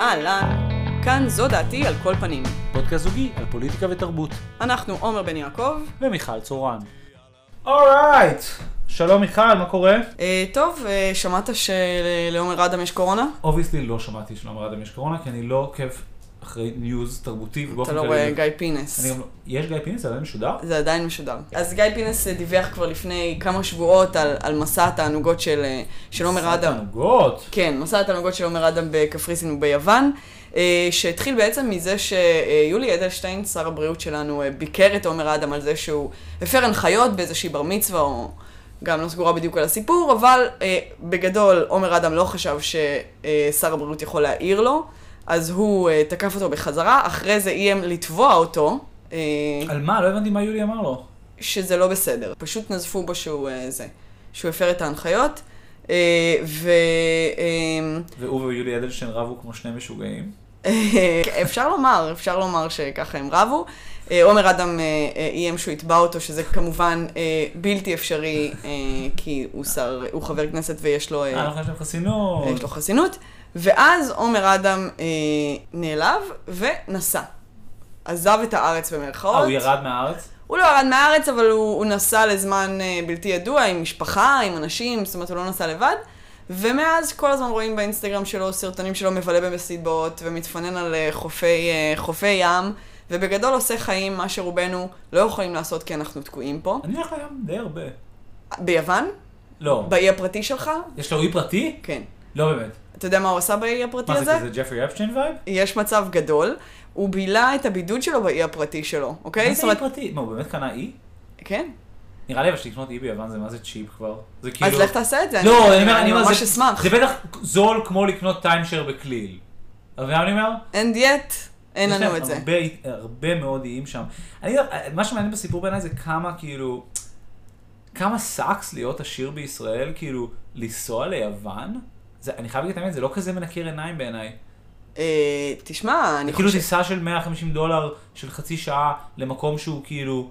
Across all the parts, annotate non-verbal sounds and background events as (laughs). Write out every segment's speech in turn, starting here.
אהלן, כאן זו דעתי על כל פנים. פודקאסט זוגי על פוליטיקה ותרבות. אנחנו עומר בן יעקב. ומיכל צורן. Alright! שלום מיכל, מה קורה? אה, טוב, אה, שמעת שלעומר אדם יש קורונה? Obviously לא שמעתי שלעומר אדם יש קורונה, כי אני לא עוקב אחרי news תרבותי אתה ובאופן לא כללי- רואה גיא פינס. אני גם לא... יש גיא פינס? זה עדיין משודר? זה עדיין משודר. אז גיא פינס אה, דיווח כבר לפני כמה שבועות על, על מסע התענוגות של, אה, של עומר אדם. תענוגות. כן, מסע התענוגות של עומר אדם בקפריסין וביוון, אה, שהתחיל בעצם מזה שיולי אדלשטיין, שר הבריאות שלנו, ביקר את עומר אדם על זה שהוא הפר הנחיות באיזושהי בר מצווה, או גם לא סגורה בדיוק על הסיפור, אבל בגדול עומר אדם לא חשב ששר הבריאות יכול להעיר לו, אז הוא אה, תקף אותו בחזרה, אחרי זה איים לתבוע אותו. אה, על מה? לא הבנתי מה יולי אמר לו. שזה לא בסדר. פשוט נזפו בו שהוא אה, זה, שהוא הפר את ההנחיות. אה, ו... אה, והוא ויולי אדלשטיין רבו כמו שני משוגעים. (laughs) אפשר לומר, אפשר לומר שככה הם רבו. עומר אדם איים שהוא יתבע אותו, שזה כמובן בלתי אפשרי, כי הוא שר, הוא חבר כנסת ויש לו, אה, אנחנו יש להם חסינות. יש לו חסינות. ואז עומר אדם אה, נעלב ונסע. עזב את הארץ במרכאות. אה, הוא ירד מהארץ? הוא לא ירד מהארץ, אבל הוא, הוא נסע לזמן אה, בלתי ידוע, עם משפחה, עם אנשים, זאת אומרת, הוא לא נסע לבד. ומאז כל הזמן רואים באינסטגרם שלו סרטונים שלו מבלה במסיבות, ומתפנן על אה, חופי, אה, חופי ים, ובגדול עושה חיים, מה שרובנו לא יכולים לעשות כי אנחנו תקועים פה. אני הולך לים די הרבה. ביוון? לא. באי הפרטי שלך? יש לו אי פרטי? כן. לא באמת. אתה יודע מה הוא עשה באי הפרטי מה הזה? זה כזה ג'פרי אפשטיין vibe? יש מצב גדול. הוא בילה את הבידוד שלו באי הפרטי שלו, אוקיי? מה זה אי אומרת, פרטי? מה, הוא באמת קנה אי? כן. נראה לי אבל שלקנות אי ביוון זה מה זה cheap כבר. זה כאילו... אז לך תעשה את זה. לא, אני אומר, אני ממש אשמח. זה בטח זול כמו לקנות timeshare בכליל. מבין מה אני אומר? And yet, אין יש לנו את זה. הרבה, הרבה מאוד איים שם. אני, מה שמעניין בסיפור בעיניי זה כמה כאילו, כמה sucks להיות עשיר בישראל, כאילו, לנסוע ליוון. זה, אני חייב להגיד את האמת, זה לא כזה מנקר עיניים בעיניי. אה, תשמע, אני כאילו חושב... טיסה של 150 דולר של חצי שעה למקום שהוא כאילו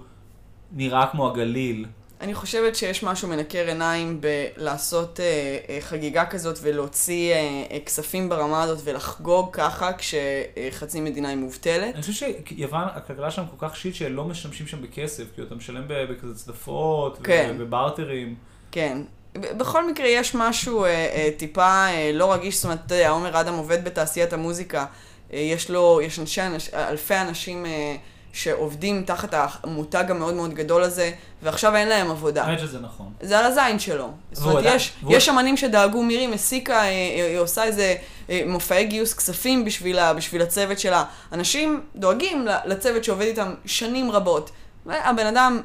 נראה כמו הגליל. אני חושבת שיש משהו מנקר עיניים בלעשות אה, אה, חגיגה כזאת ולהוציא אה, אה, כספים ברמה הזאת ולחגוג ככה כשחצי מדינה היא מובטלת. אני חושב שיוון, הכלכלה שלהם כל כך shit שלא משתמשים שם בכסף, כאילו אתה משלם בכזה צדפות, כן. וב barterים. כן. בכל מקרה יש משהו אה, אה, טיפה אה, לא רגיש, זאת אומרת, אתה יודע, עומר אדם עובד בתעשיית המוזיקה, אה, יש לו, יש אנשי, אנש, אלפי אנשים אה, שעובדים תחת המותג המאוד מאוד גדול הזה, ועכשיו אין להם עבודה. האמת שזה נכון. זה על הזין שלו. זאת אומרת, יש, והוא- יש אמנים שדאגו, מירי מסיקה, אה, אה, היא עושה איזה אה, מופעי גיוס כספים בשביל, ה- בשביל הצוות שלה. אנשים דואגים לצוות שעובד איתם שנים רבות. הבן אדם,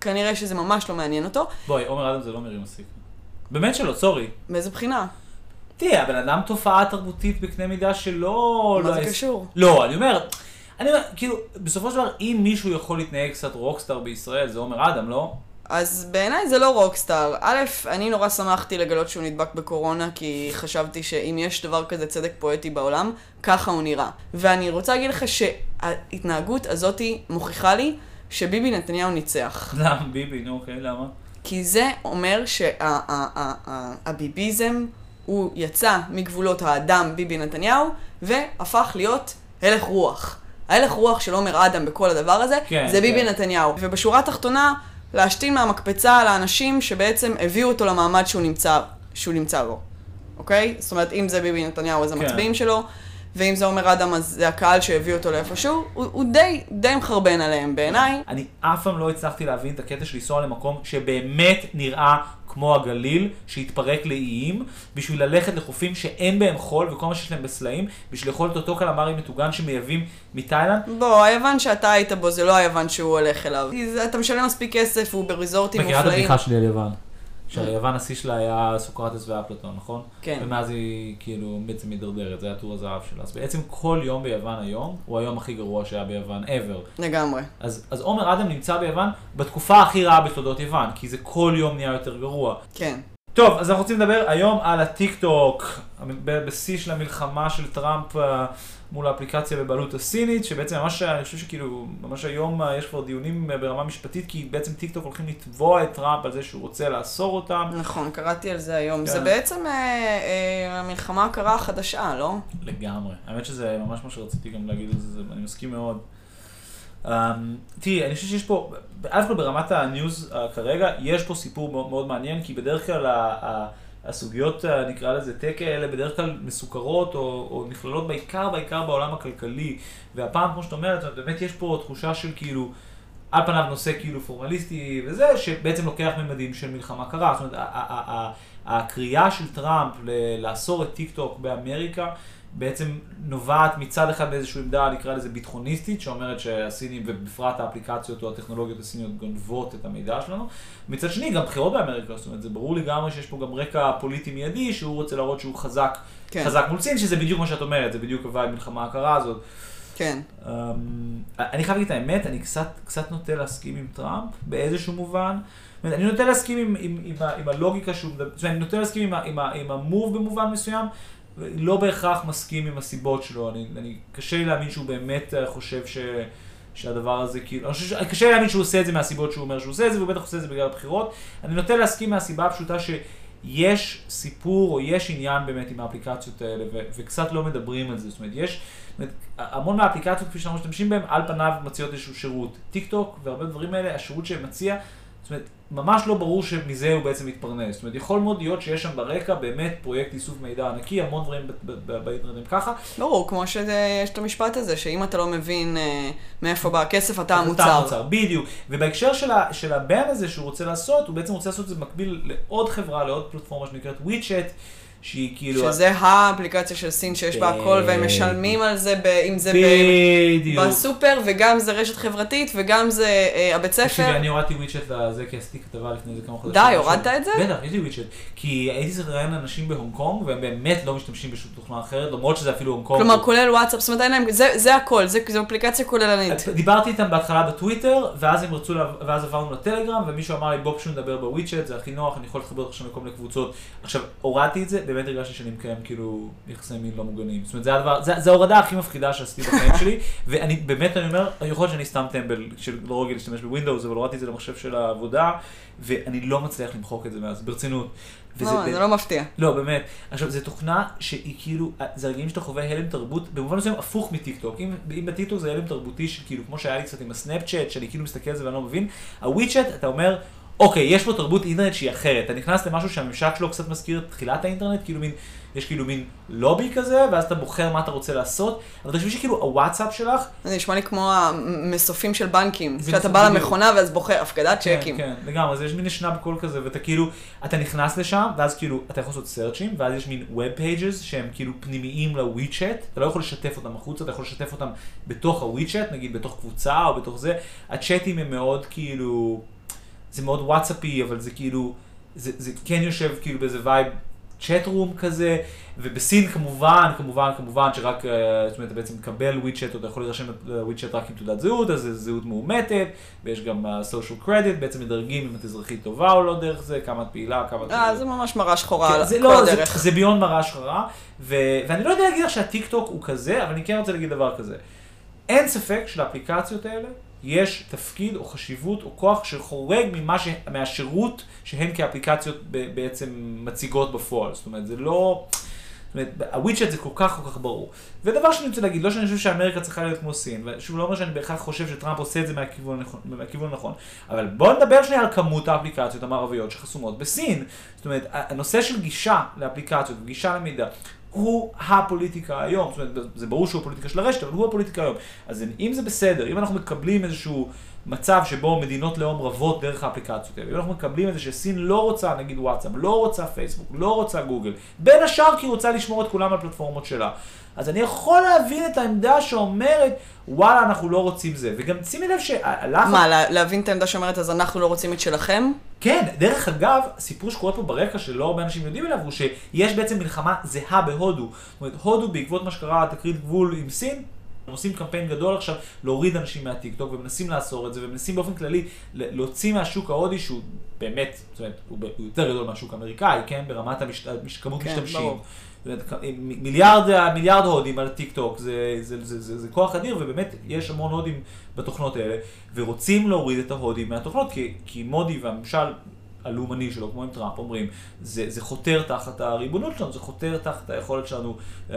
כנראה שזה ממש לא מעניין אותו. בואי, עומר אדם זה לא מרים מספיק. באמת שלא, סורי. מאיזה בחינה? תראה, הבן אדם תופעה תרבותית בקנה מידה שלא... מה לא זה יש- קשור? לא, אני אומר, אני אומר, כאילו, בסופו של דבר, אם מישהו יכול להתנהג קצת רוקסטאר בישראל, זה עומר אדם, לא? אז בעיניי זה לא רוקסטאר. א', אני נורא שמחתי לגלות שהוא נדבק בקורונה, כי חשבתי שאם יש דבר כזה צדק פואטי בעולם, ככה הוא נראה. ואני רוצה להגיד לך שההתנהגות הזאתי מוכיחה לי שביבי נתניהו ניצח. למה, ביבי, נו, אוקיי, למה? כי זה אומר שהביביזם הוא יצא מגבולות האדם ביבי נתניהו והפך להיות הלך רוח. ההלך רוח של עומר אדם בכל הדבר הזה כן, זה ביבי כן. נתניהו. ובשורה התחתונה, להשתין מהמקפצה על האנשים שבעצם הביאו אותו למעמד שהוא נמצא, שהוא נמצא בו. אוקיי? זאת אומרת, אם זה ביבי נתניהו אז כן. המצביעים שלו, ואם זה עומר אדם אז זה הקהל שהביא אותו לאיפשהו, הוא, הוא די, די מחרבן עליהם בעיניי. אני אף פעם לא הצלחתי להבין את הקטע של לנסוע למקום שבאמת נראה כמו הגליל, שהתפרק לאיים, בשביל ללכת לחופים שאין בהם חול וכל מה שיש להם בסלעים, בשביל לאכול את אותו קלמרי מטוגן שמייבאים מתאילנד. בוא, היוון שאתה היית בו זה לא היוון שהוא הולך אליו. אתה משלם מספיק כסף, הוא בריזורטים מכירה את מופלאים. הבדיחה שלי על יוון? שהיוון השיא שלה היה סוקרטס ואפלטון, נכון? כן. ומאז היא כאילו בעצם מידרדרת, זה היה טור הזהב שלה. אז בעצם כל יום ביוון היום, הוא היום הכי גרוע שהיה ביוון ever. לגמרי. אז, אז עומר אדם נמצא ביוון בתקופה הכי רעה בתולדות יוון, כי זה כל יום נהיה יותר גרוע. כן. טוב, אז אנחנו רוצים לדבר היום על הטיק טוק, בשיא של המלחמה של טראמפ אה, מול האפליקציה בבעלות הסינית, שבעצם ממש, אני חושב שכאילו, ממש היום אה, יש כבר דיונים אה, ברמה משפטית, כי בעצם טיק טוק הולכים לתבוע את טראמפ על זה שהוא רוצה לאסור אותם. נכון, קראתי על זה היום. כן. זה בעצם אה, אה, המלחמה הקרה החדשה, לא? לגמרי. האמת שזה ממש מה שרציתי גם להגיד על זה, אני מסכים מאוד. Um, תראי, אני חושב שיש פה, א' כל ברמת ה news uh, כרגע, יש פה סיפור מאוד, מאוד מעניין, כי בדרך כלל ה, ה, הסוגיות, uh, נקרא לזה tech האלה, בדרך כלל מסוקרות או, או נכללות בעיקר, בעיקר בעולם הכלכלי. והפעם, כמו שאת אומרת, באמת יש פה תחושה של כאילו, על פניו נושא כאילו פורמליסטי וזה, שבעצם לוקח ממדים של מלחמה קרה. זאת אומרת, הקריאה של טראמפ לאסור את טיק טוק באמריקה, בעצם נובעת מצד אחד באיזושהי עמדה, נקרא לזה ביטחוניסטית, שאומרת שהסינים, ובפרט האפליקציות או הטכנולוגיות הסיניות גונבות את המידע שלנו. מצד שני, גם בחירות באמריקה, זאת אומרת, זה ברור לגמרי שיש פה גם רקע פוליטי מיידי, שהוא רוצה להראות שהוא חזק, כן. חזק מול סין, שזה בדיוק מה שאת אומרת, זה בדיוק ה vibe מלחמה הקרה הזאת. כן. Um, אני חייב להגיד את האמת, אני קצת, קצת נוטה להסכים עם טראמפ באיזשהו מובן. אני נוטה להסכים עם, עם, עם, עם הלוגיקה שהוא מדבר, זאת אומרת, אני נוטה להסכים עם, עם, עם ה move במובן מסוים, לא בהכרח מסכים עם הסיבות שלו. אני, אני קשה לי להאמין שהוא באמת אה, חושב ש, שהדבר הזה כאילו, אני חושב, קשה לי להאמין שהוא עושה את זה מהסיבות שהוא אומר שהוא עושה את זה, והוא בטח עושה את זה בגלל הבחירות. אני נוטה להסכים מהסיבה הפשוטה שיש סיפור או יש עניין באמת עם האפליקציות האלה, ו- וקצת לא מדברים על זה. זאת אומרת, יש, זאת אומרת, המון מהאפליקציות, כפי שאנחנו משתמשים בהן, על פניו מציעות איזשהו שירות. טיק טוק והרבה דברים האלה, השירות שהם מציע, זאת אומרת, ממש לא ברור שמזה הוא בעצם מתפרנס. זאת אומרת, יכול מאוד להיות שיש שם ברקע באמת פרויקט איסוף מידע ענקי, המון דברים ב- ב- ב- באינטרנט הם ככה. ברור, כמו שיש את המשפט הזה, שאם אתה לא מבין אה, מאיפה בא הכסף, אתה המוצר. המוצר, בדיוק. ובהקשר של, ה, של הבן הזה שהוא רוצה לעשות, הוא בעצם רוצה לעשות את זה במקביל לעוד חברה, לעוד פלטפורמה שנקראת WeChat, שהיא כאילו... שזה האפליקציה של סין שיש בה הכל, והם בדיוק. משלמים על זה, ב- אם זה בדיוק. בסופר, וגם זה רשת חברתית, וגם זה אה, הבית תקשיבי, ספר. אני הורדתי וויצ'ט לזה, כי עשיתי כתבה לפני איזה כמה חודשים. די. הורדת את זה? בטח, יש לי וויצ'ט. כי הייתי צריך לראיין אנשים בהונג קונג, והם באמת לא משתמשים בשום תוכנה אחרת, למרות שזה אפילו הונג קונג. כלומר, כולל וואטסאפ, זאת אומרת, אין להם, זה- זה הכל, זה זו אפליקציה כוללנית. דיברתי איתם בהתחלה בטוויטר, ואז הם רצו, לה- ואז עברנו לטלגרם, ומישהו אמר לי בוא פשוט נדבר בוויצ'ט, זה הכי נוח, אני יכול לחבר שם לכל מיני קבוצות. עכשיו, הורדתי את זה, באמת הרגשתי שאני מקיים כאילו יחסי מין לא מוגנים. זאת אומרת, זה הדבר, זה, זה ההורדה הכי מפחידה שעשיתי בחיים (laughs) שלי, ואני באמת, אני אומר, יכול להיות שאני סתם טמבל שלא רגיל להשתמש בווינדוס, אבל הורדתי את זה למחשב של העבודה, ואני לא מצליח למחוק את זה מאז, ברצינות. וזה לא, ב- זה לא מפתיע. לא, באמת. עכשיו, זו תוכנה שהיא כאילו, זה רגעים שאתה חווה הלם תרבות, במובן מסוים הפוך מטיקטוק. אם, אם בטיקטוק זה הלם תרבותי שכאילו, כמו שהיה לי קצת עם הסנאפצ'אט, שאני כאילו מסתכל על זה ואני לא מבין, הוויצ'אט, אתה אומר, אוקיי, יש פה תרבות אינטרנט שהיא אחרת. אתה נכנס למשהו שהממשק שלו קצת מזכיר את תחילת האינטרנט, כאילו מין, יש כאילו מין לובי כזה, ואז אתה בוחר מה אתה רוצה לעשות, אבל תחשבי שכאילו הוואטסאפ שלך, זה נשמע לי כמו המסופים של בנקים, שאתה בא. למכונה ואז בוחר הפקדת כן, צ'קים. כן, לגמרי, אז יש מין שנאפ קול כזה, ואתה כאילו, אתה נכנס לשם, ואז כאילו, אתה יכול לעשות searchים, ואז יש מין web pages שהם כאילו פנימיים לוויצ'אט, אתה לא יכול לשתף אותם החוצה, אתה יכול לשתף אותם בתוך הוויצ'אט, נגיד בתוך קבוצה או בתוך זה, הצ'אטים הם מאוד כאילו, זה מאוד וואטסאפי, אבל זה כאילו, זה, זה כן יושב כאילו באיזה vibe. chat room כזה, ובסין כמובן, כמובן, כמובן שרק, אה, זאת אומרת, אתה בעצם מקבל וויצ'אט, או אתה יכול להירשם לוויצ'אט רק עם תעודת זהות, אז זה זהות מאומתת, ויש גם social credit, בעצם מדרגים אם את אזרחית טובה או לא דרך זה, כמה את פעילה, כמה. אה, זה ממש מראה שחורה כן, על זה כל לא, זה, הדרך. זה ביון מראה שחרה, ו, ואני לא יודע להגיד לך שהטיק טוק הוא כזה, אבל אני כן רוצה להגיד דבר כזה. אין ספק שלאפליקציות האלה יש תפקיד או חשיבות או כוח שחורג ממה ש... מהשירות שהן כאפליקציות. בעצם מציגות בפועל. זאת אומרת, זה לא... זאת אומרת, הוויצ'ט זה כל כך כל כך ברור. ודבר שאני רוצה להגיד, לא שאני חושב שאמריקה צריכה להיות כמו סין, ושוב, לא אומר שאני בהכרח חושב שטראמפ עושה את זה מהכיוון הנכון, מהכיוון הנכון, אבל בואו נדבר שנייה על כמות האפליקציות המערביות שחסומות בסין. זאת אומרת, הנושא של גישה לאפליקציות וגישה למידע, הוא הפוליטיקה היום, זאת אומרת, זה ברור שהוא הפוליטיקה של הרשת, אבל הוא הפוליטיקה היום. אז אם זה בסדר, אם אנחנו מקבלים איזשהו מצב שבו מדינות לאום רבות דרך האפליקציות האלה, אם אנחנו מקבלים את זה שסין לא רוצה נגיד וואטסאפ, לא רוצה פייסבוק, לא רוצה גוגל, בין השאר כי היא רוצה לשמור את כולם על הפלטפורמות שלה. אז אני יכול להבין את העמדה שאומרת, וואלה, אנחנו לא רוצים זה. וגם שימי לב שהלחץ... מה, לה- להבין את העמדה שאומרת, אז אנחנו לא רוצים את שלכם? כן, דרך אגב, סיפור שקורה פה ברקע שלא הרבה אנשים יודעים עליו, הוא שיש בעצם מלחמה זהה בהודו. זאת אומרת, הודו בעקבות מה שקרה, תקרית גבול עם סין, עושים קמפיין גדול עכשיו להוריד אנשים מהטיקטוק ומנסים לאסור את זה ומנסים באופן כללי להוציא מהשוק ההודי שהוא באמת, זאת אומרת, הוא יותר גדול מהשוק האמריקאי, כן? ברמת כמות כן, משתמשים. מיליארד, מיליארד הודים על טיק טוק, זה, זה, זה, זה, זה כוח אדיר, ובאמת יש המון הודים בתוכנות האלה, ורוצים להוריד את ההודים מהתוכנות, כי, כי מודי והממשל הלאומני שלו, כמו עם טראמפ, אומרים, זה, זה חותר תחת הריבונות שלנו, זה חותר תחת היכולת שלנו אה,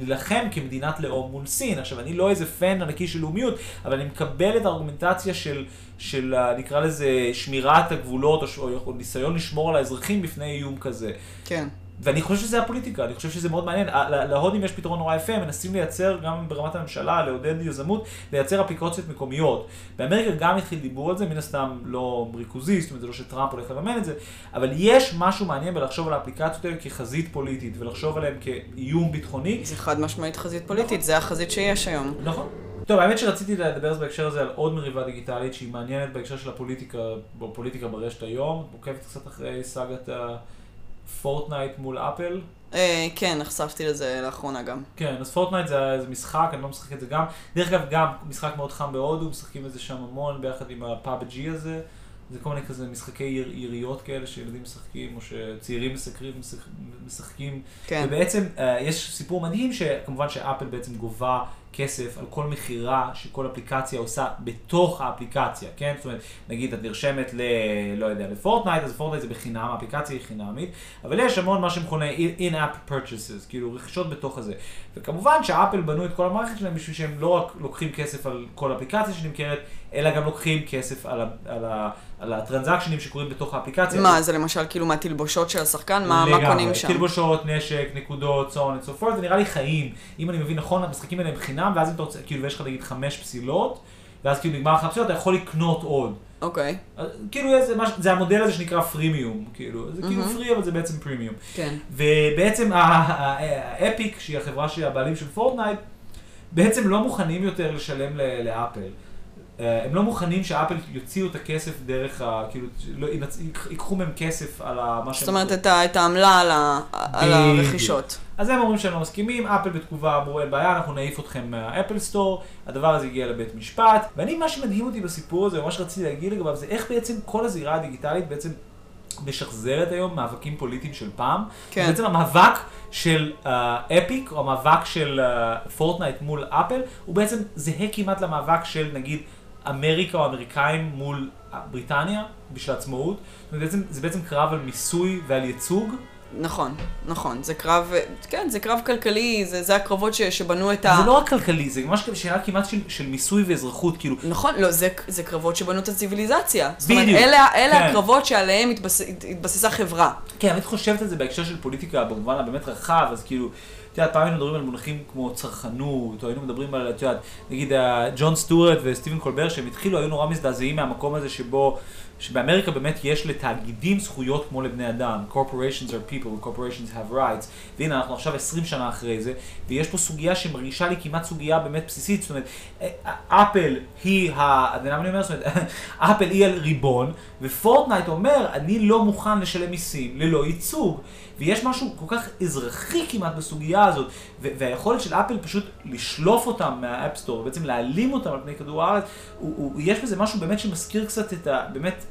להילחם כמדינת לאום מול סין. עכשיו, אני לא איזה פן ענקי של לאומיות, אבל אני מקבל את הארגומנטציה של, של נקרא לזה, שמירת הגבולות, או, או, או ניסיון לשמור על האזרחים בפני איום כזה. כן. ואני חושב שזה הפוליטיקה, אני חושב שזה מאוד מעניין. להודים יש פתרון נורא יפה, הם מנסים לייצר גם ברמת הממשלה, לעודד יזמות, לייצר אפליקציות מקומיות. באמריקה גם התחיל דיבור על זה, מן הסתם לא ריכוזי, זאת אומרת זה לא שטראמפ הולך לממן את זה, אבל יש משהו מעניין בלחשוב על האפליקציות האלה כחזית פוליטית, ולחשוב עליהן כאיום ביטחוני. זה חד משמעית חזית פוליטית, זה החזית שיש היום. נכון. טוב, האמת שרציתי לדבר בהקשר הזה על עוד מריבה דיגיטלית שהיא מעניינת בהקשר של הפוליטיקה, פוליטיקה ברשת היום, עוקבת קצת אחרי סאגת ה... פורטנייט מול אפל. אה, כן, נחשפתי לזה לאחרונה גם. כן, אז פורטנייט זה, זה משחק, אני לא משחק את זה גם. דרך אגב, גם משחק מאוד חם בהודו, משחקים את זה שם המון ביחד עם ה PUBG הזה. זה כל מיני כזה משחקי יר, יריות כאלה שילדים משחקים, או שצעירים משחקים, משחקים. כן. ובעצם uh, יש סיפור מדהים שכמובן שאפל בעצם גובה כסף על כל מכירה שכל אפליקציה עושה בתוך האפליקציה, כן? זאת אומרת, נגיד את נרשמת ל... לא יודע, לפורטנייט, אז פורטנייט זה בחינם, האפליקציה היא חינמית, אבל יש המון מה שמכונה in-app purchases, כאילו רכישות בתוך הזה. וכמובן שאפל בנו את כל המערכת שלהם בשביל שהם לא רק לוקחים כסף על כל אפליקציה שנמכרת, אלא גם לוקחים כסף על, ה, על, ה, על ה transactionים שקורים בתוך האפליקציה. מה, זה למשל כאילו מהתלבושות של השחקן? מה, מה קונים שם? תלבושות, נשק, נקודות, so on and so forth, זה נראה לי חיים. אם אני מבין נכון, המשחקים האלה הם חינם, ואז אם אתה רוצה, כאילו, ויש לך נגיד חמש פסילות, ואז כאילו נגמר לך הפסילות, אתה יכול לקנות עוד. אוקיי. Okay. כאילו זה, זה המודל הזה שנקרא freemium, כאילו, זה mm-hmm. כאילו free אבל זה בעצם פרימיום. כן. ובעצם האפיק, שהיא החברה שהיא הבעלים של פורטנייט, בעצם לא מוכנים יותר לשלם לאפל. אה, הם לא מוכנים שאפל יוציאו את הכסף דרך ה... כאילו, לא, ייקחו מהם כסף על מה שהם... זאת אומרת, את, העמלה על, ה, על הרכישות. אז הם אומרים שהם לא מסכימים, אפל בתגובה אמרו אין בעיה, אנחנו נעיף אתכם מה App Store, הדבר הזה הגיע לבית משפט, ואני, מה שמדהים אותי בסיפור הזה, מה שרציתי להגיד לגביו, זה איך בעצם כל הזירה הדיגיטלית בעצם משחזרת היום מאבקים פוליטיים של פעם. כן. בעצם המאבק של אפיק, uh, או המאבק של פורטנייט uh, מול אפל, הוא בעצם זהה כמעט למאבק של נגיד אמריקה או אמריקאים מול בריטניה בשביל עצמאות. זה בעצם, זה בעצם קרב על מיסוי ועל ייצוג. נכון, נכון, זה קרב, כן, זה קרב כלכלי, זה, זה הקרבות ש, שבנו את ה... זה לא רק כלכלי, זה ממש שאלה כמעט של, של מיסוי ואזרחות, כאילו... נכון, לא, זה, זה קרבות שבנו את הציוויליזציה. בדיוק. זאת אומרת, אלה, אלה כן. הקרבות שעליהם התבס, התבססה חברה. כן, אני חושבת על זה בהקשר של פוליטיקה במובן הבאמת רחב, אז כאילו... את יודעת, פעם היינו מדברים על מונחים כמו צרכנות, או היינו מדברים על, את יודעת, נגיד ג'ון סטוארט וסטיבן קולבר, שהם התחילו, היו נורא מזדעזעים מהמקום הזה שבו, שבאמריקה באמת יש לתאגידים זכויות כמו לבני אדם. corporations are people, corporations have rights. והנה, אנחנו עכשיו 20 שנה אחרי זה, ויש פה סוגיה שמרגישה לי כמעט סוגיה באמת בסיסית. זאת אומרת, אפל היא ה... אתה יודע מה אני אומר? זאת אומרת, (laughs) אפל היא הריבון, ופורטנייט אומר, אני לא מוכן לשלם מיסים ללא ייצוג. ויש משהו כל כך אזרחי כמעט בסוגיה הזאת, והיכולת של אפל פשוט לשלוף אותם מה App Store, בעצם להעלים אותם על פני כדור הארץ, הוא, הוא, יש בזה משהו באמת שמזכיר קצת את ה... באמת...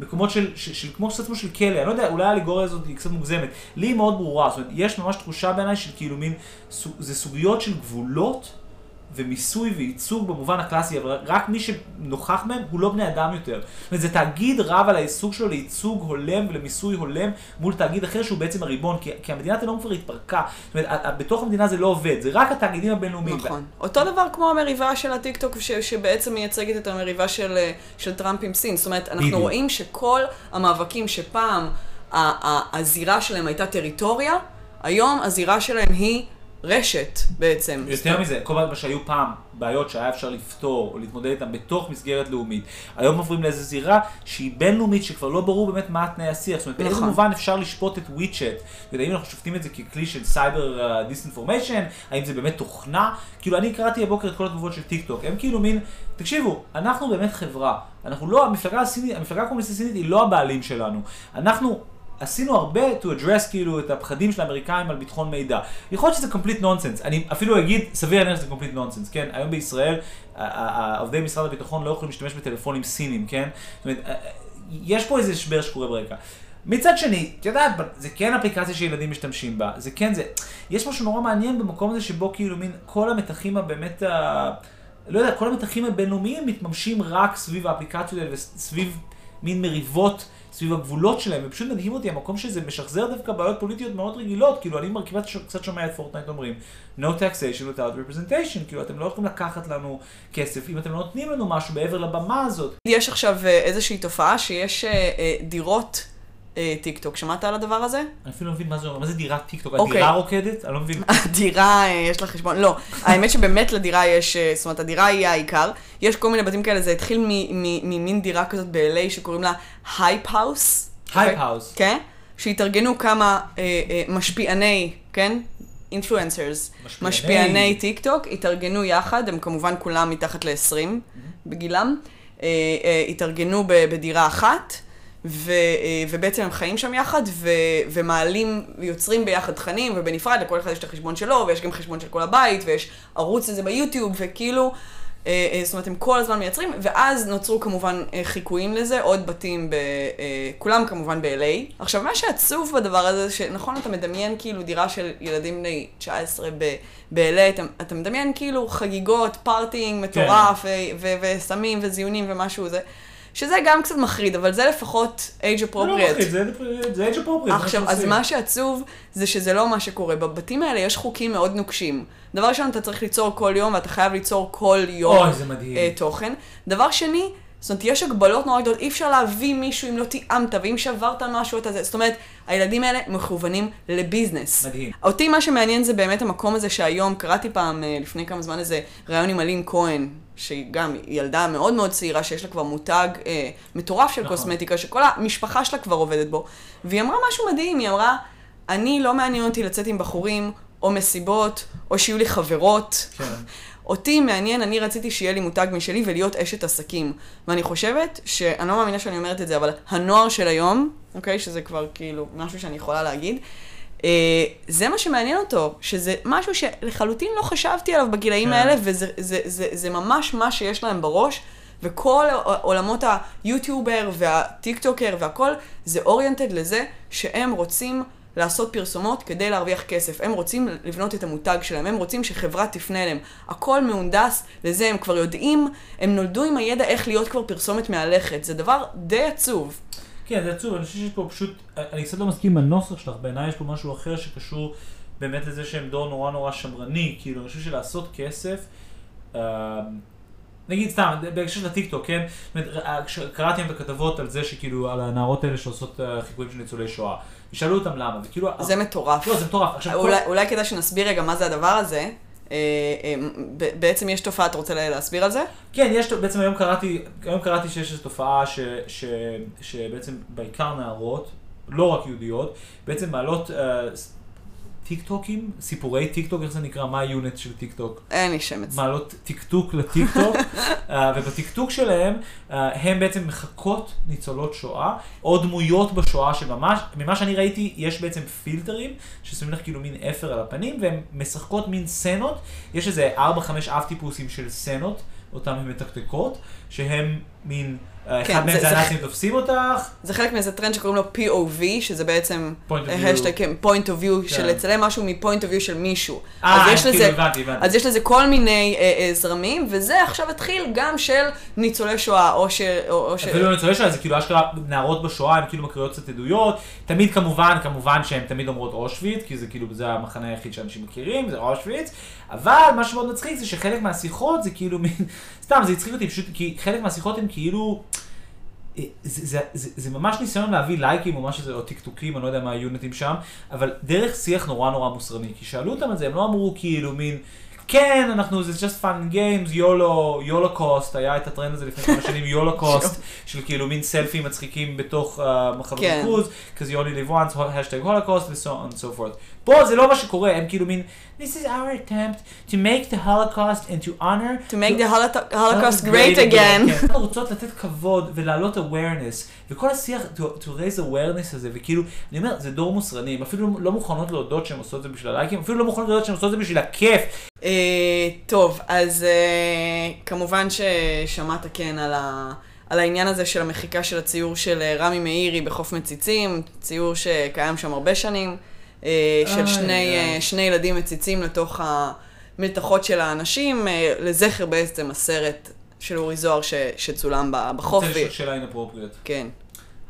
מקומות של, של, של כמו קצת כמו של כלא, אני לא יודע, אולי האליגוריה הזאת היא קצת מוגזמת. לי היא מאוד ברורה, זאת אומרת, יש ממש תחושה בעיניי של כאילו מין, זה סוגיות של גבולות ומיסוי וייצוג במובן הקלאסי, אבל רק מי שנוכח מהם הוא לא בני אדם יותר. זאת אומרת, זה תאגיד רב על העיסוק שלו לייצוג הולם ולמיסוי הולם מול תאגיד אחר שהוא בעצם הריבון, כי, כי המדינת הלאום כבר התפרקה. זאת אומרת, בתוך המדינה זה לא עובד, זה רק התאגידים הבינלאומיים. נכון. אותו דבר כמו המריבה של הטיקטוק, ש, שבעצם מייצגת את המריבה של, של טראמפ עם סין. זאת אומרת, אנחנו בדיוק. רואים שכל המאבקים שפעם הזירה שלהם הייתה טריטוריה, היום הזירה שלהם היא רשת בעצם. יותר מזה, כל מה שהיו פעם בעיות שהיה אפשר לפתור או להתמודד איתן בתוך מסגרת לאומית, היום עוברים לאיזו זירה שהיא בינלאומית שכבר לא ברור באמת מה תנאי השיח, זאת אומרת באיזה נכון. מובן אפשר לשפוט את וויצ'ט, האם אנחנו שופטים את זה ככלי של cyber disinformation, האם זה באמת תוכנה, כאילו אני קראתי הבוקר את כל התגובות של טיק טוק, הם כאילו מין, תקשיבו, אנחנו באמת חברה, אנחנו לא, המפלגה הקומוניסטית הסינית היא לא הבעלים שלנו, אנחנו עשינו הרבה to address כאילו את הפחדים של האמריקאים על ביטחון מידע. יכול להיות שזה complete nonsense, אני אפילו אגיד, סביר להניח שזה complete nonsense, כן? היום בישראל, עובדי משרד הביטחון לא יכולים להשתמש בטלפונים סינים, כן? זאת אומרת, אה, אה, יש פה איזה משבר שקורה ברקע. מצד שני, את יודעת, זה כן אפליקציה שילדים משתמשים בה, זה כן זה. יש משהו נורא מעניין במקום הזה שבו כאילו מין כל המתחים הבאמת, ה... לא יודע, כל המתחים הבינלאומיים מתממשים רק סביב האפליקציות האלה וסביב מין מריבות. סביב הגבולות שלהם, ופשוט מדהים אותי המקום שזה משחזר דווקא בעיות פוליטיות מאוד רגילות, כאילו אני כמעט קצת שומע את פורטנייט אומרים, no taxation without representation, כאילו אתם לא יכולים לקחת לנו כסף אם אתם לא נותנים לנו משהו מעבר לבמה הזאת. יש עכשיו אה, איזושהי תופעה שיש אה, אה, דירות טיק טוק, שמעת על הדבר הזה? אני אפילו לא מבין מה זה אומר, מה זה דירת טיק טוק? אוקיי. הדירה רוקדת? אני לא מבין. (laughs) הדירה, אה, יש לה חשבון, לא, האמת שבאמת לדירה יש, אה, זאת אומרת, הדירה היא העיקר. יש כל מיני בתים כאלה, זה התחיל ממין דירה כזאת ב-LA שקוראים לה Hype House. Hype House. כן? שהתארגנו כמה אה, אה, משפיעני, כן? influencers, משפיעני. משפיעני טיק טוק, התארגנו יחד, הם כמובן כולם מתחת ל-20 בגילם, אה, אה, התארגנו ב- בדירה אחת, ו, אה, ובעצם הם חיים שם יחד, ו, ומעלים, יוצרים ביחד תכנים, ובנפרד, לכל אחד יש את החשבון שלו, ויש גם חשבון של כל הבית, ויש ערוץ לזה ביוטיוב, וכאילו... אה, אה, זאת אומרת, הם כל הזמן מייצרים, ואז נוצרו כמובן חיקויים לזה, עוד בתים, ב, כולם כמובן ב-LA. עכשיו, מה שעצוב בדבר הזה, שנכון, אתה מדמיין כאילו דירה של ילדים בני 19 ב- ב-LA, אתה, אתה מדמיין כאילו חגיגות, פארטינג מטורף, ו- וסמים וזיונים ומשהו זה. שזה גם קצת מחריד, אבל זה לפחות age זה לא appropriate. מפחיד, זה- זה age appropriate. עכשיו, אז. מה שעצוב זה שזה לא מה שקורה. בבתים האלה יש חוקים מאוד נוקשים. דבר ראשון, אתה צריך ליצור כל יום, ואתה חייב ליצור כל יום אוי, זה מדהים. אה, תוכן. דבר שני, זאת אומרת, יש הגבלות נורא גדולות, אי אפשר להביא מישהו אם לא תיאמת, ואם שברת משהו, אתה זה. זאת אומרת, הילדים האלה מכוונים לביזנס. מדהים. אותי מה שמעניין זה באמת המקום הזה שהיום, קראתי פעם, אה, לפני כמה זמן איזה ראיון עם אלין כהן, שהיא גם ילדה מאוד מאוד צעירה, שיש לה כבר מותג אה, מטורף של נכון. קוסמטיקה, שכל המשפחה שלה כבר עובדת בו. והיא אמרה משהו מדהים, היא אמרה, אני לא מעניין אותי לצאת עם בחורים, או מסיבות, או שיהיו לי חברות. כן. (laughs) אותי מעניין, אני רציתי שיהיה לי מותג משלי ולהיות אשת עסקים. ואני חושבת, שאני לא מאמינה שאני אומרת את זה, אבל הנוער של היום, אוקיי, שזה כבר כאילו משהו שאני יכולה להגיד, זה מה שמעניין אותו, שזה משהו שלחלוטין לא חשבתי עליו בגילאים כן. האלה, וזה זה, זה, זה ממש מה שיש להם בראש, וכל עולמות היוטיובר והטיק טוקר והכל, זה אוריינטד לזה שהם רוצים לעשות פרסומות כדי להרוויח כסף. הם רוצים לבנות את המותג שלהם, הם רוצים שחברה תפנה אליהם. הכל מהונדס לזה, הם כבר יודעים, הם נולדו עם הידע איך להיות כבר פרסומת מהלכת. זה דבר די עצוב. כן, זה עצוב, אני חושב שיש פה פשוט, אני קצת לא מסכים עם הנוסח שלך, בעיניי יש פה משהו אחר שקשור באמת לזה שהם דור נורא נורא שמרני, כאילו, אני חושב שלעשות כסף, אה, נגיד סתם, בהקשר של הטיקטוק, כן? זאת אומרת, אה, קראתי את הכתבות על זה שכאילו, על הנערות האלה שעושות אה, חיקויים של ניצולי שואה, ושאלו אותם למה, וכאילו, זה מטורף. לא, זה מטורף, עכשיו, כל- אולי, אולי כדאי שנסביר רגע מה זה הדבר הזה. אה, אה, בעצם יש תופעה, אתה רוצה לה- להסביר על זה? כן, יש, בעצם היום קראתי, היום קראתי שיש איזו תופעה ש, ש, שבעצם בעיקר נערות, לא רק יהודיות, בעצם מעלות אה, טיק טוקים, סיפורי טיק טוק, איך זה נקרא, מה ה unit של טיק טוק? אין לי שמץ. מעלות טיקטוק לטיק טוק, (laughs) אה, ובטיקטוק שלהם אה, הם בעצם מחקות ניצולות שואה, או דמויות בשואה שממש, ממה שאני ראיתי, יש בעצם פילטרים, ששמים לך כאילו מין אפר על הפנים, והן משחקות מין סצנות, יש איזה 4-5 אב טיפוסים של סצנות, אותם הן מתקתקות, שהם מין, אה, כן, אחד מהם זה- זה הנאצים תופסים אותך, זה חלק מאיזה טרנד שקוראים לו POV, שזה בעצם of. hashtag, כן, point of view, כן. של לצלם משהו מ-point of view של מישהו. אה, כאילו, לזה, הבנתי, הבנתי. אז יש לזה כל מיני אה, אה, זרמים, וזה עכשיו התחיל גם של ניצולי שואה, או ש... או, או ש... אפילו ניצולי שואה זה כאילו אשכרה נערות בשואה, הן כאילו מקריאות קצת עדויות, תמיד כמובן, כמובן שהן תמיד אומרות אושוויץ, כי זה כאילו, זה המחנה היחיד שאנשים מכירים, זה אושוויץ, אבל מה שמאוד מצחיק זה שחלק מהשיחות זה כאילו מין, סתם, זה הצחיק אותי פשוט, כי חלק מהשיחות הן כאילו, אה, זה, זה, זה, זה ממש ניסיון להביא לייקים או משהו, או טיקטוקים, אני לא יודע מה היוניטים שם, אבל דרך שיח נורא נורא מוסרני, כי שאלו אותם על זה, הם לא אמרו כאילו מין, כן, אנחנו, זה just fun games, YOLO, YOLO-caust, היה את הטרנד הזה לפני כמה שנים, YOLO-caust, (laughs) של כאילו מין סלפים מצחיקים בתוך מחנות כן. ריכוז, כזה live once, hashtag holocaust, ו-so on and so forth. פה זה לא מה שקורה, הם כאילו מין, this is our attempt to make the holocaust and to honor To make the Holocaust Holocaust Oh, great again. כן. אנחנו רוצות לתת כבוד ולהעלות awareness, וכל השיח to, to raise awareness הזה, וכאילו, אני אומר, זה דור מוסרני, הם אפילו לא מוכנות להודות שהן עושות את זה בשביל הלייקים, אפילו לא מוכנות להודות שהן עושות את זה בשביל הכיף. אה, טוב, אז אה, כמובן ששמעת כן על, ה, על העניין הזה של המחיקה של הציור של אה, רמי מאירי בחוף מציצים, ציור שקיים שם הרבה שנים, אה, של איי, שני, איי. אה, שני ילדים מציצים לתוך המלתחות של האנשים, אה, לזכר בעצם הסרט של אורי זוהר ש, שצולם ב- בחוף. אני רוצה לשאול שאלה inappropriate. כן.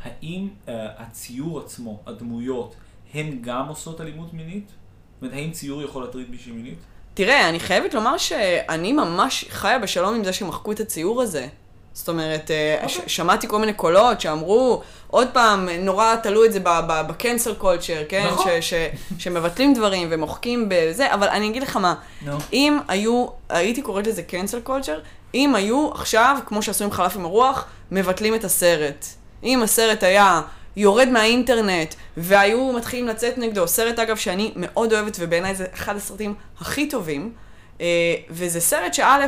האם uh, הציור עצמו, הדמויות, הן גם עושות אלימות מינית? זאת אומרת, האם ציור יכול להטריד מישהי מינית? תראה, אני חייבת לומר שאני ממש חיה בשלום עם זה שמחקו את הציור הזה. זאת אומרת, אה, אוקיי. ש- שמעתי כל מיני קולות שאמרו, עוד פעם, נורא תלו את זה ב-cancel culture, כן? נכון. ש- ש- שמבטלים דברים ומוחקים בזה, אבל אני אגיד לך מה, נו. אם היו, הייתי קוראת לזה cancel culture, אם היו עכשיו, כמו שעשו עם חלף עם הרוח, מבטלים את הסרט. אם הסרט היה יורד מהאינטרנט, והיו מתחילים לצאת נגדו, סרט אגב שאני מאוד אוהבת, ובעיניי זה אחד הסרטים הכי טובים, אה, וזה סרט שא', אה,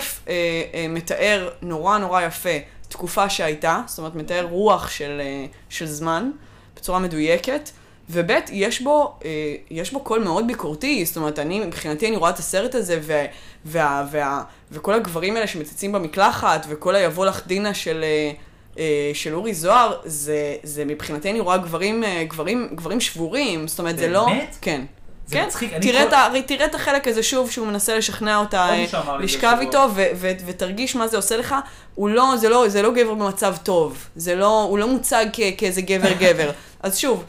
אה, מתאר נורא נורא יפה תקופה שהייתה, זאת אומרת, מתאר רוח של, של זמן, בצורה מדויקת, וב', יש בו, יש בו קול מאוד ביקורתי, זאת אומרת, אני, מבחינתי אני רואה את הסרט הזה, ו, וה, וה, וכל הגברים האלה שמציצים במקלחת, וכל היבוא לך דינה של, של אורי זוהר, זה, זה מבחינתי אני רואה גברים, אה, גברים, גברים שבורים, זאת אומרת, זה לא... באמת? כן. זה כן, מצחיק, תראה, כל- את תראה את החלק הזה שוב, שהוא מנסה לשכנע אותה אה, זה לשכב. איתו, ו- ו- ותרגיש מה זה עושה לך. הוא לא, זה לא, זה לא גבר במצב טוב. זה לא, הוא לא מוצג כ- כאיזה גבר (laughs) גבר. אז שוב,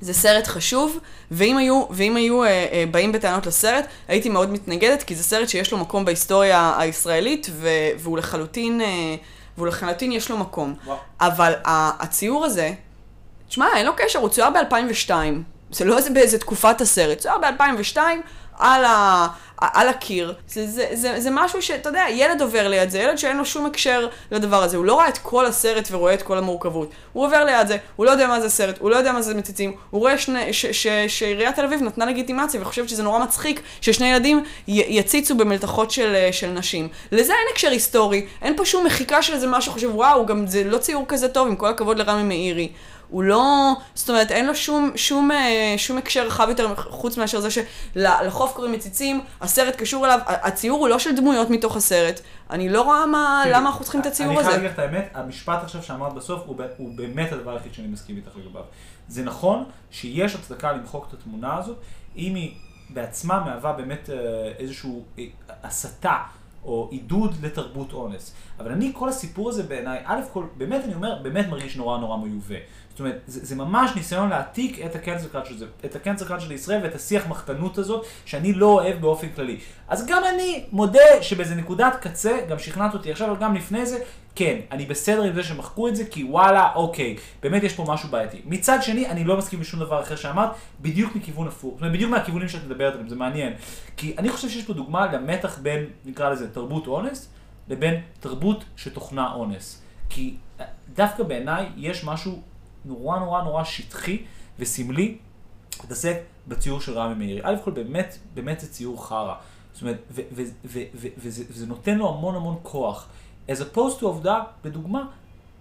זה סרט חשוב, ואם היו, ואם היו אה, אה, באים בטענות לסרט, הייתי מאוד מתנגדת, כי זה סרט שיש לו מקום בהיסטוריה הישראלית, ו- והוא לחלוטין, אה, והוא לחלוטין יש לו מקום. וואו. אבל הציור הזה, תשמע, אין לו קשר, הוא צויר ב-2002. זה לא איזה באיזה תקופת הסרט, צויר ב-2002 על, ה, על הקיר. זה, זה, זה, זה משהו שאתה יודע, ילד עובר ליד זה, ילד שאין לו שום הקשר לדבר הזה. הוא לא רואה את כל הסרט ורואה את כל המורכבות. הוא עובר ליד זה, הוא לא יודע מה זה סרט, הוא לא יודע מה זה מציצים. הוא רואה שני, ש, ש, שעיריית תל אביב נתנה לגיטימציה וחושבת שזה נורא מצחיק ששני ילדים י, יציצו במלתחות של, של נשים. לזה אין הקשר היסטורי, אין פה שום מחיקה של איזה משהו, חושב, וואו, גם זה לא ציור כזה טוב, עם כל הכבוד לרמי מאירי. הוא לא, זאת אומרת, אין לו שום, שום, אה, שום הקשר רחב יותר חוץ מאשר זה שלחוף קוראים מציצים, הסרט קשור אליו, הציור הוא לא של דמויות מתוך הסרט. אני לא רואה מה, תראי, למה אנחנו צריכים את הציור אני חייב הזה. להגיד לך את האמת, המשפט עכשיו שאמרת בסוף הוא, הוא באמת הדבר היחיד שאני מסכים איתך לגביו. זה נכון שיש הצדקה למחוק את התמונה הזאת, אם היא בעצמה מהווה באמת אה, איזושהי אה, הסתה או עידוד לתרבות אונס. אבל אני, כל הסיפור הזה בעיניי, א' כל, באמת אני אומר, באמת מרגיש נורא נורא מיובא. זאת אומרת, זה, זה ממש ניסיון להעתיק את הקנצל קלצ'ר הזה, את הקנצל קלצ'ר לישראל ואת השיח מחתנות הזאת, שאני לא אוהב באופן כללי. אז גם אני מודה שבאיזה נקודת קצה, גם שכנעת אותי עכשיו, אבל גם לפני זה, כן, אני בסדר עם זה שמחקו את זה, כי וואלה, אוקיי, באמת יש פה משהו בעייתי. מצד שני, אני לא מסכים לשום דבר אחר שאמרת, בדיוק מכיוון הפוך. זאת אומרת, בדיוק מהכיוונים שאת מדברת עליהם, זה מעניין. כי אני חושב שיש פה דוגמה למתח בין, נקרא לזה, תרבות אונס, לבין תרבות שתוכנה אונס. כי אה, דווקא בעיניי יש משהו נורא נורא נורא שטחי וסמלי להתעסק בציור של רמי מאירי. א' כל באמת, באמת זה ציור חרא. זאת אומרת, ו- ו- ו- וזה, נותן לו המון המון כוח. as opposed to עובדה, לדוגמה,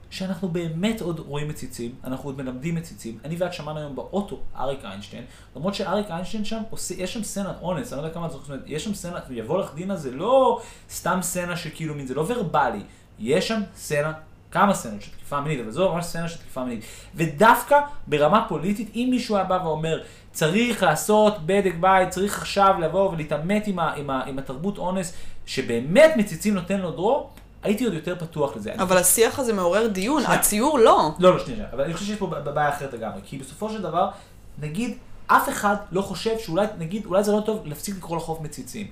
שאנחנו באמת עוד רואים מציצים, אנחנו עוד מלמדים מציצים. אני ואת שמענו היום באוטו, אריק איינשטיין, למרות שאריק איינשטיין שם, עושה, יש שם סצנת אונס, אני לא יודע כמה את זוכרת, יש שם סצנה, יבוא לך דינה, זה לא סתם סצנה שכאילו מין, זה לא ורבלי, יש שם סצנה, כמה סצנות של תקיפה מינית, אבל זו ממש סצנה של תקיפה מינית. ודווקא ברמה פוליטית, אם מישהו היה בא ואומר, צריך לעשות בדק בית, צריך עכשיו לבוא ולהתעמת עם, ה, עם, ה, עם התרבות אונס, שבאמת מציצים נותן לו דרור, הייתי עוד יותר פתוח לזה. אני אבל השיח הזה מעורר דיון, שנייה. הציור לא. לא, לא, שנייה, אבל אני חושב שיש פה בעיה אחרת לגמרי, כי בסופו של דבר, נגיד, אף אחד לא חושב שאולי, נגיד, אולי זה לא טוב להפסיק לקרוא לחוף מציצים.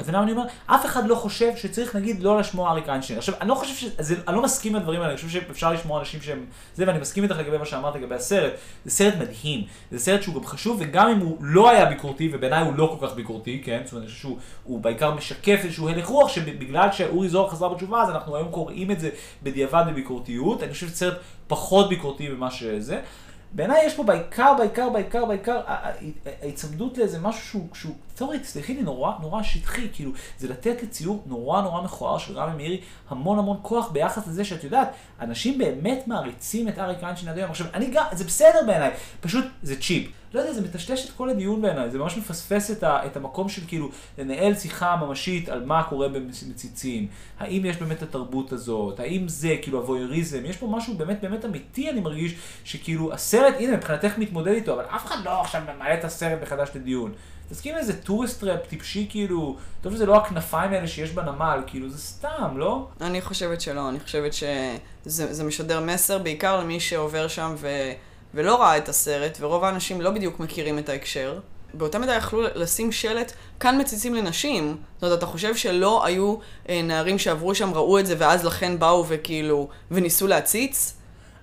אתה יודע מה אני אומר? אף אחד לא חושב שצריך נגיד לא לשמוע אריק איינשטיין. עכשיו, אני לא חושב שזה, אני לא מסכים עם הדברים האלה, אני חושב שאפשר לשמוע אנשים שהם זה, ואני מסכים איתך לגבי מה שאמרת לגבי הסרט. זה סרט מדהים, זה סרט שהוא גם חשוב, וגם אם הוא לא היה ביקורתי, ובעיניי הוא לא כל כך ביקורתי, כן? זאת אומרת, אני חושב שהוא הוא בעיקר משקף איזשהו הלך רוח, שבגלל שאורי זוהר חזר בתשובה, אז אנחנו היום קוראים את זה בדיעבד בביקורתיות. אני חושב שזה סרט פחות ביקורתי ממה שזה. בעיניי יש פה בעיקר, בעיקר, בעיקר, בעיקר, ההיצמדות לאיזה משהו שהוא, שהוא, תיאורית, סלחי לי, נורא, נורא שטחי, כאילו, זה לתת לציור נורא נורא מכוער של רמי מאירי המון המון כוח ביחס לזה שאת יודעת, אנשים באמת מעריצים את אריק איינשטיין עד היום. עכשיו, אני גם, זה בסדר בעיניי, פשוט זה cheap. לא יודע, זה מטשטש את כל הדיון בעיניי, זה ממש מפספס את, ה, את המקום של כאילו לנהל שיחה ממשית על מה קורה במציצים, האם יש באמת התרבות הזאת, האם זה כאילו ה voyeurism, יש פה משהו באמת באמת אמיתי, אני מרגיש, שכאילו הסרט, הנה מבחינתך מתמודד איתו, אבל אף אחד לא עכשיו מעלה את הסרט מחדש לדיון. תסכים איזה tourist trap טיפשי כאילו, טוב שזה לא הכנפיים האלה שיש בנמל, כאילו זה סתם, לא? אני חושבת שלא, אני חושבת שזה משדר מסר בעיקר למי שעובר שם ו... ולא ראה את הסרט, ורוב האנשים לא בדיוק מכירים את ההקשר. באותה מידה יכלו לשים שלט, כאן מציצים לנשים. זאת אומרת, אתה חושב שלא היו אה, נערים שעברו שם, ראו את זה, ואז לכן באו וכאילו, וניסו להציץ?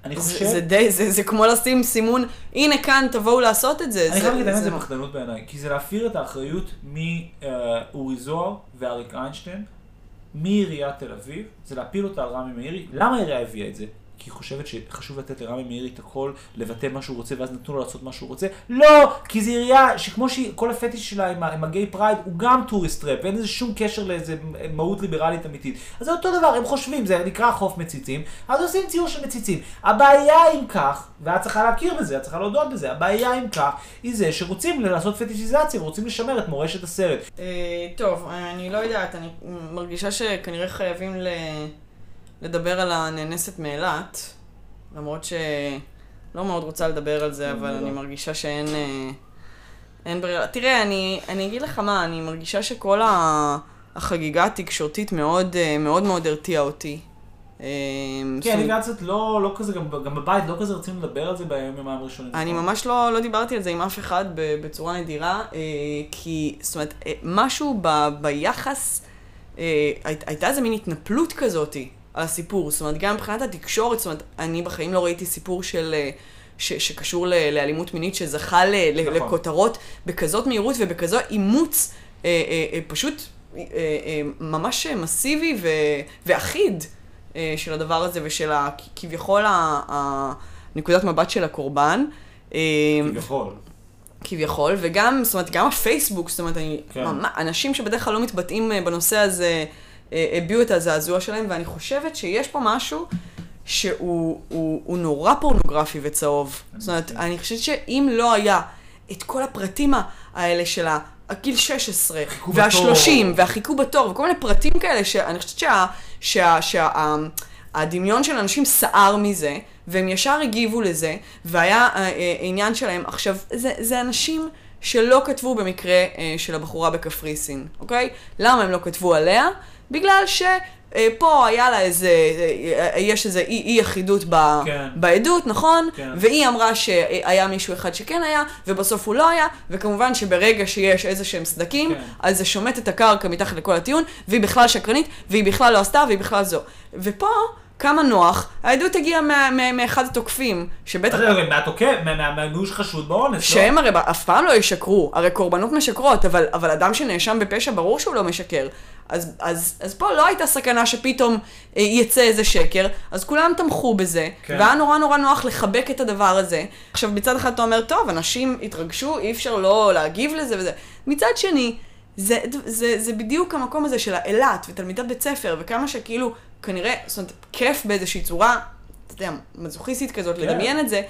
אני חושב... זה די, זה, זה כמו לשים סימון, הנה כאן, תבואו לעשות את זה. אני חייב להגיד, זה זה פחדנות בעיניי, כי זה להעביר את האחריות מאורי זוהר ואריק איינשטיין, מעיריית תל אביב, זה להפיל אותה על רמי מאירי. למה העירייה הביאה את זה? כי היא חושבת שחשוב לתת לרמי מאירי את הכל, לבטא מה שהוא רוצה, ואז נתנו לו לעשות מה שהוא רוצה. לא! כי זו עירייה שכמו שכל הפטיש שלה עם, עם ה gay pride, הוא גם tourist trap, ואין לזה שום קשר לאיזה מהות ליברלית אמיתית. אז זה אותו דבר, הם חושבים, זה נקרא חוף מציצים, אז עושים ציור של מציצים. הבעיה עם כך, ואת צריכה להכיר בזה, את צריכה להודות בזה, הבעיה עם כך, היא זה שרוצים לעשות פטישיזציה, ורוצים לשמר את מורשת הסרט. אה, טוב, אני לא יודעת, אני מרגישה שכנראה חייבים ל... לדבר על הנאנסת מאילת, למרות שלא מאוד רוצה לדבר על זה, אבל אני מרגישה שאין אה, אין ברירה. תראה, אני, אני אגיד לך מה, אני מרגישה שכל החגיגה התקשורתית מאוד אה, מאוד מאוד הרתיעה אותי. אה, כן, אני קצת לא, לא כזה, גם, גם בבית לא כזה רצינו לדבר על זה ביום יומיים הראשונים. אני ממש לא, לא דיברתי על זה עם אף אחד בצורה נדירה, כי, זאת אומרת, משהו ב, ביחס, הייתה איזה מין התנפלות כזאתי. על הסיפור. זאת אומרת, גם מבחינת התקשורת, זאת אומרת, אני בחיים לא ראיתי סיפור של... אה, ש, שקשור ל, לאלימות מינית שזכה ל, נכון. לכותרות בכזאת מהירות ובכזו אימוץ אה, אה, אה, פשוט אה, אה, ממש מסיבי ו, ואחיד אה, של הדבר הזה ושל ה, כביכול ה, ה, נקודת מבט של הקורבן. אה, כביכול. כביכול, וגם, זאת אומרת, גם הפייסבוק, זאת אומרת, אני, כן. ממש, אנשים שבדרך כלל לא מתבטאים אה, בנושא הזה, אה, הביעו את הזעזוע שלהם, ואני חושבת שיש פה משהו שהוא הוא, הוא נורא פורנוגרפי וצהוב. זאת אומרת, אני חושבת שאם לא היה את כל הפרטים האלה של הגיל 16, וה-30, והחיכו בתור, וכל מיני פרטים כאלה, שאני חושבת שה... שה, שה, שה הדמיון של אנשים סער מזה, והם ישר הגיבו לזה, והיה אה, אה, עניין שלהם. עכשיו, זה, זה אנשים שלא כתבו במקרה אה, של הבחורה בקפריסין, אוקיי? למה הם לא כתבו עליה? בגלל שפה היה לה איזה, יש איזה אי, אי אחידות ב, כן. בעדות, נכון? כן. והיא אמרה שהיה מישהו אחד שכן היה, ובסוף הוא לא היה, וכמובן שברגע שיש איזה שהם סדקים, כן. אז זה שומט את הקרקע מתחת לכל הטיעון, והיא בכלל שקרנית, והיא בכלל לא עשתה, והיא בכלל זו. ופה... כמה נוח, העדות הגיעה מאחד התוקפים, שבטח... רגע, מהתוקף, מהמימוש חשוד באונס, לא? שהם הרי אף פעם לא ישקרו, הרי קורבנות משקרות, אבל, אדם שנאשם בפשע ברור שהוא לא משקר. אז, אז, אז פה לא הייתה סכנה שפתאום אה, יצא איזה שקר, אז כולם תמכו בזה, כן. והיה נורא נורא נוח לחבק את הדבר הזה. עכשיו, מצד אחד אתה אומר, טוב, אנשים התרגשו, אי אפשר לא להגיב לזה וזה. מצד שני, זה, זה, זה, בדיוק המקום הזה של האילת ותלמידת בית ספר, וכמה שכאילו, כנראה, זאת אומרת, כיף באיזושהי צורה, אתה יודע, מזוכיסטית כזאת, כן. לדמיין את זה.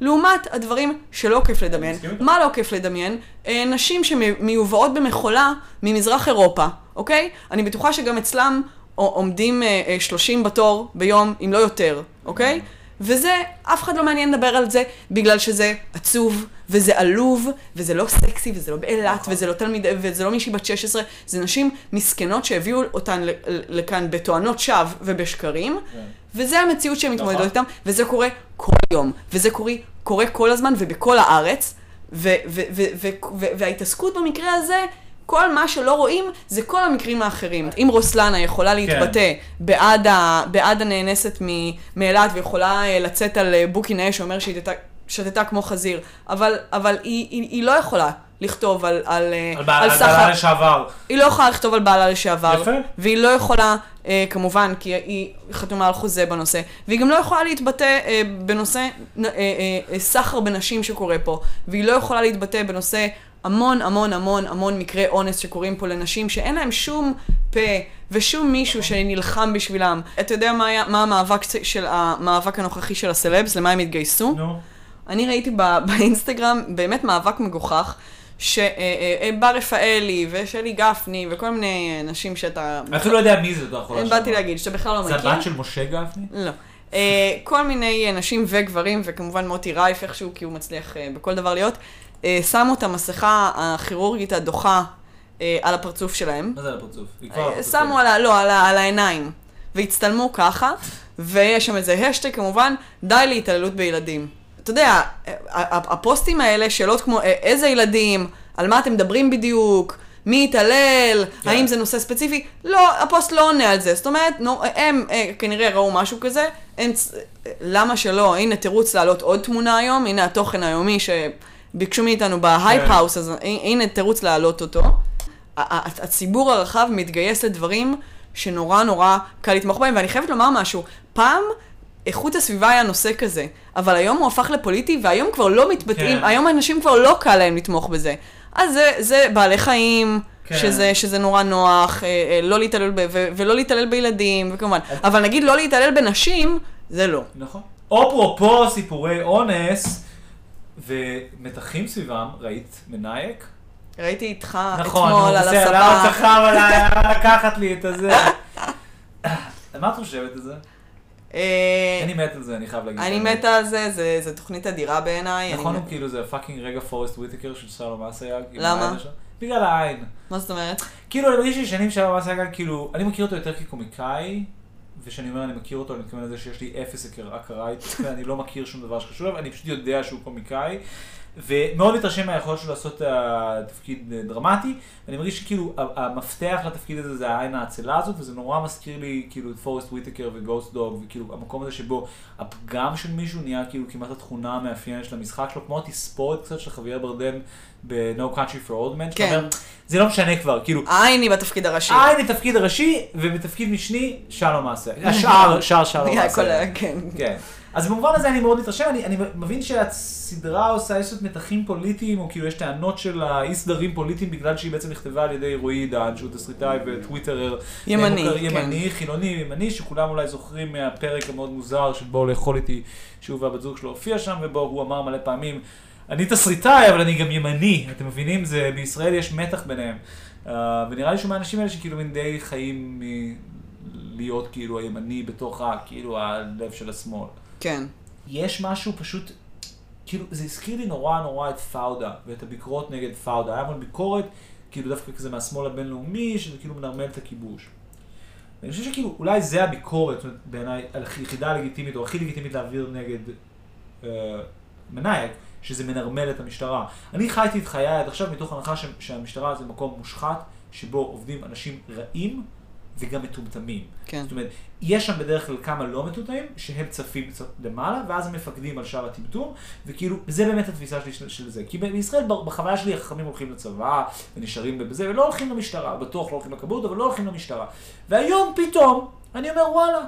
לעומת הדברים שלא כיף לדמיין. מה לא כיף לדמיין? אה, נשים שמיובאות במכולה ממזרח אירופה, אוקיי? אני בטוחה שגם אצלם עומדים 30 אה, אה, בתור ביום, אם לא יותר, אוקיי? וזה, אף אחד לא מעניין לדבר על זה, בגלל שזה עצוב, וזה עלוב, וזה לא סקסי, וזה לא באילת, נכון. וזה לא תלמיד, וזה לא מישהי בת 16, זה נשים מסכנות שהביאו אותן לכאן בתואנות שווא ובשקרים, כן. וזה המציאות שהן מתמודדות נכון. איתן, וזה קורה כל יום, וזה קורה, קורה כל הזמן ובכל הארץ, וההתעסקות במקרה הזה, כל מה שלא רואים זה כל המקרים האחרים. אם רוסלנה יכולה להתבטא בעד, ה, בעד הנאנסת מאילת ויכולה אה, לצאת על אה, בוקי נאה שאומר שהיא תתה- שתתה כמו חזיר, אבל, אבל היא, היא, היא לא יכולה לכתוב על, על, אה, על בעל- על סחר- בעלה לשעבר. היא לא יכולה לכתוב על בעלה לשעבר. יפה. והיא לא יכולה, אה, כמובן, כי היא חתומה על חוזה בנושא, והיא גם לא יכולה להתבטא אה, בנושא אה, אה, אה, סחר בנשים שקורה פה, והיא לא יכולה להתבטא בנושא המון המון המון המון מקרי אונס שקורים פה לנשים שאין להם שום פה ושום מישהו שנלחם בשבילם. אתה יודע מה, היה, מה המאבק של המאבק הנוכחי של הסלבס, למה הם התגייסו? נו. אני ראיתי ב- באינסטגרם באמת מאבק מגוחך, שבר רפאלי ושלי גפני וכל מיני נשים שאתה... אני אפילו לא יודע מי זה, אתה יכול לחשוב. באתי להגיד שאתה בכלל לא זה מכיר. הבת של משה גפני? לא. אה, כל מיני נשים וגברים, וכמובן מוטי רייף איכשהו, כי הוא מצליח אה, בכל דבר להיות, אה, שמו את המסכה הכירורגית הדוחה על הפרצוף שלהם. מה זה על הפרצוף? שמו על, ה- לא, על העיניים. והצטלמו ככה, ויש שם איזה השטג כמובן, די להתעללות בילדים. אתה יודע, הפוסטים האלה, שאלות כמו אה, איזה ילדים, על מה אתם מדברים בדיוק, מי יתעלל, כן. האם זה נושא ספציפי, לא, הפוסט לא עונה על זה. זאת אומרת, נו, הם אה, כנראה ראו משהו כזה, הם, אה, למה שלא, הנה תירוץ להעלות עוד תמונה היום, הנה התוכן היומי שביקשו מאיתנו בהייפ כן. House, אז הנה תירוץ להעלות אותו. הציבור הרחב מתגייס לדברים שנורא נורא קל לתמוך בהם, ואני חייבת לומר משהו, פעם איכות הסביבה היה נושא כזה, אבל היום הוא הפך לפוליטי, והיום כבר לא מתבטאים, כן. היום אנשים כבר לא קל להם לתמוך בזה. אז זה, זה בעלי חיים, כן. שזה, שזה נורא נוח, אה, אה, לא להתעלל, ב, ו, ולא להתעלל בילדים, וכמובן. אבל נגיד לא להתעלל בנשים, זה לא. נכון. אפרופו סיפורי אונס ומתחים סביבם, ראית מנאייק? ראיתי איתך נכון, אתמול על בסדר, למה הספה. הוא צחם עליי, לקחת לי את הזה. (laughs) מה את חושבת על זה? אה, אני מת על זה, אני חייב להגיד. אני מתה על זה, זה, זה תוכנית אדירה בעיניי. נכון, הוא כאילו זה fucking רגע פורסט וויטקר של שלום אסייג. למה? בגלל העין. מה זאת אומרת? כאילו, אני מרגיש ששנים שלום אסייג, כאילו, אני מכיר אותו יותר כקומיקאי, וכשאני אומר אני מכיר אותו, אני מתכוון לזה שיש לי אפס הכר- הכרה איתו, (laughs) ואני לא מכיר שום דבר שקשור אליו, אני פשוט יודע שהוא קומיקאי. ומאוד מתרשם מהיכולת שלו לעשות תפקיד דרמטי, ואני מרגיש שכאילו המפתח לתפקיד הזה זה העין האצלה הזאת, וזה נורא מזכיר לי כאילו את פורסט וויטקר וגוסט דוג, וכאילו המקום הזה שבו הפגם של מישהו נהיה כאילו כמעט התכונה המאפיינת של המשחק שלו, כמו התספורת קצת של חוויה ברדן ב-No Country for Old Men, שאתה כן. אומר, זה לא משנה כבר, כאילו, העין היא בתפקיד הראשי. העין היא תפקיד הראשי, ובתפקיד משני, שלום מעשה. (laughs) השאר, שאר שלום (laughs) מעשה. כן. כן. אז במובן הזה אני מאוד מתרשם, אני, אני מבין שהסדרה עושה איזשהו מתחים פוליטיים, או כאילו יש טענות של האי סדרים פוליטיים בגלל שהיא בעצם נכתבה על ידי רועי עידן, שהוא תסריטאי וטוויטרר. ימני, מוכר- כן. ימני, חילוני, ימני, שכולם אולי זוכרים מהפרק המאוד מוזר של בואו לאכול איתי, שהוא והבת זוג שלו הופיע שם, ובו הוא אמר מלא פעמים, אני תסריטאי, אבל אני גם ימני, אתם מבינים? זה, בישראל יש מתח ביניהם. Uh, ונראה לי שהוא מהאנשים האלה שכאילו מין די חיים מלהיות כאילו הימני בתוך ה, כאילו הלב של השמאל. כן. יש משהו פשוט, כאילו, זה הזכיר לי נורא נורא את פאודה, ואת הביקורות נגד פאודה. היה המון ביקורת, כאילו דווקא כזה מהשמאל הבינלאומי, שזה כאילו מנרמל את הכיבוש. ואני חושב שכאילו, אולי זה הביקורת, בעיניי, היחידה הלגיטימית, או הכי לגיטימית להעביר נגד אה, מנאייק, שזה מנרמל את המשטרה. אני חייתי את חיי עד עכשיו מתוך הנחה שהמשטרה זה מקום מושחת, שבו עובדים אנשים רעים וגם מטומטמים. כן. זאת אומרת, יש שם בדרך כלל כמה לא מטומטמים, שהם צפים קצת למעלה, ואז הם מפקדים על שאר הטמטום, וכאילו, זה באמת התפיסה שלי של, של זה. כי בישראל, בחוויה שלי, החכמים הולכים לצבא, ונשארים בזה, ולא הולכים למשטרה, בטוח לא הולכים לכבאות, אבל לא הולכים למשטרה. והיום פתאום, אני אומר, וואלה,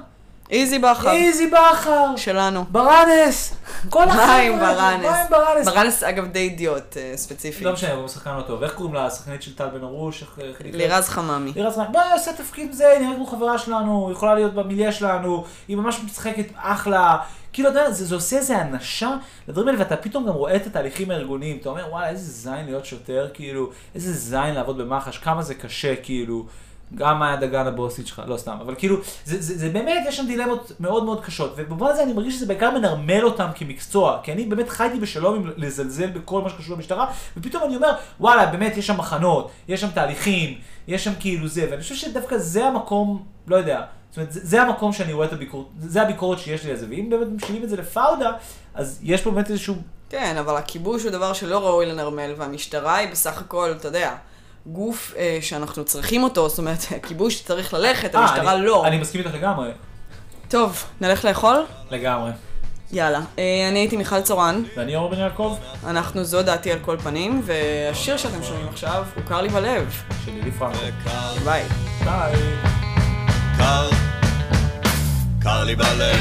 איזי בכר. איזי בכר, שלנו. ברנס, כל החבר'ה, חיים האלה, ברנס. חיים ברנס. ברנס, אגב, די אידיוט אה, ספציפי. לא משנה, הוא שחקן לא טוב. איך קוראים לה, השחקנית של טל בן ארוש? לירז חממי. לירז חיים, בואי, עושה תפקיד זה, נראית כמו חברה שלנו, יכולה להיות במיליה שלנו, היא ממש משחקת אחלה. כאילו, אתה יודע, זה, זה עושה איזה אנשה לדברים האלה, ואתה פתאום גם רואה את התהליכים הארגוניים. אתה אומר, וואלה, איזה זין להיות שוטר, כאילו, איזה זין לעבוד במח"ש, כמה זה קשה, כאילו. גם מאיה דגן הבוסית שלך, לא סתם, אבל כאילו, זה, זה, זה באמת, יש שם דילמות מאוד מאוד קשות, ובמובן הזה אני מרגיש שזה בעיקר מנרמל אותם כמקצוע, כי אני באמת חייתי בשלום עם לזלזל בכל מה שקשור למשטרה, ופתאום אני אומר, וואלה, באמת יש שם מחנות, יש שם תהליכים, יש שם כאילו זה, ואני חושב שדווקא זה המקום, לא יודע, זאת אומרת, זה, זה המקום שאני רואה את הביקורת, זה הביקורת שיש לי על זה, ואם באמת משאירים את זה לפאודה, אז יש פה באמת איזשהו, כן, אבל הכיבוש הוא דבר שלא ראוי לנרמל, והמשטרה היא בסך הכל, אתה יודע, גוף אה, שאנחנו צריכים אותו, זאת אומרת, (laughs) הכיבוש צריך ללכת, אה, המשטרה אני- לא. אני מסכים איתך לגמרי. טוב, נלך לאכול? לגמרי. יאללה. אה, אני הייתי מיכל צורן, ואני אור בן יעקב, אנחנו זו דעתי על כל פנים, והשיר שאתם שומעים עכשיו הוא קר לי בלב. של לילי פרנקו. ביי. ביי. קר, קר לי בלב.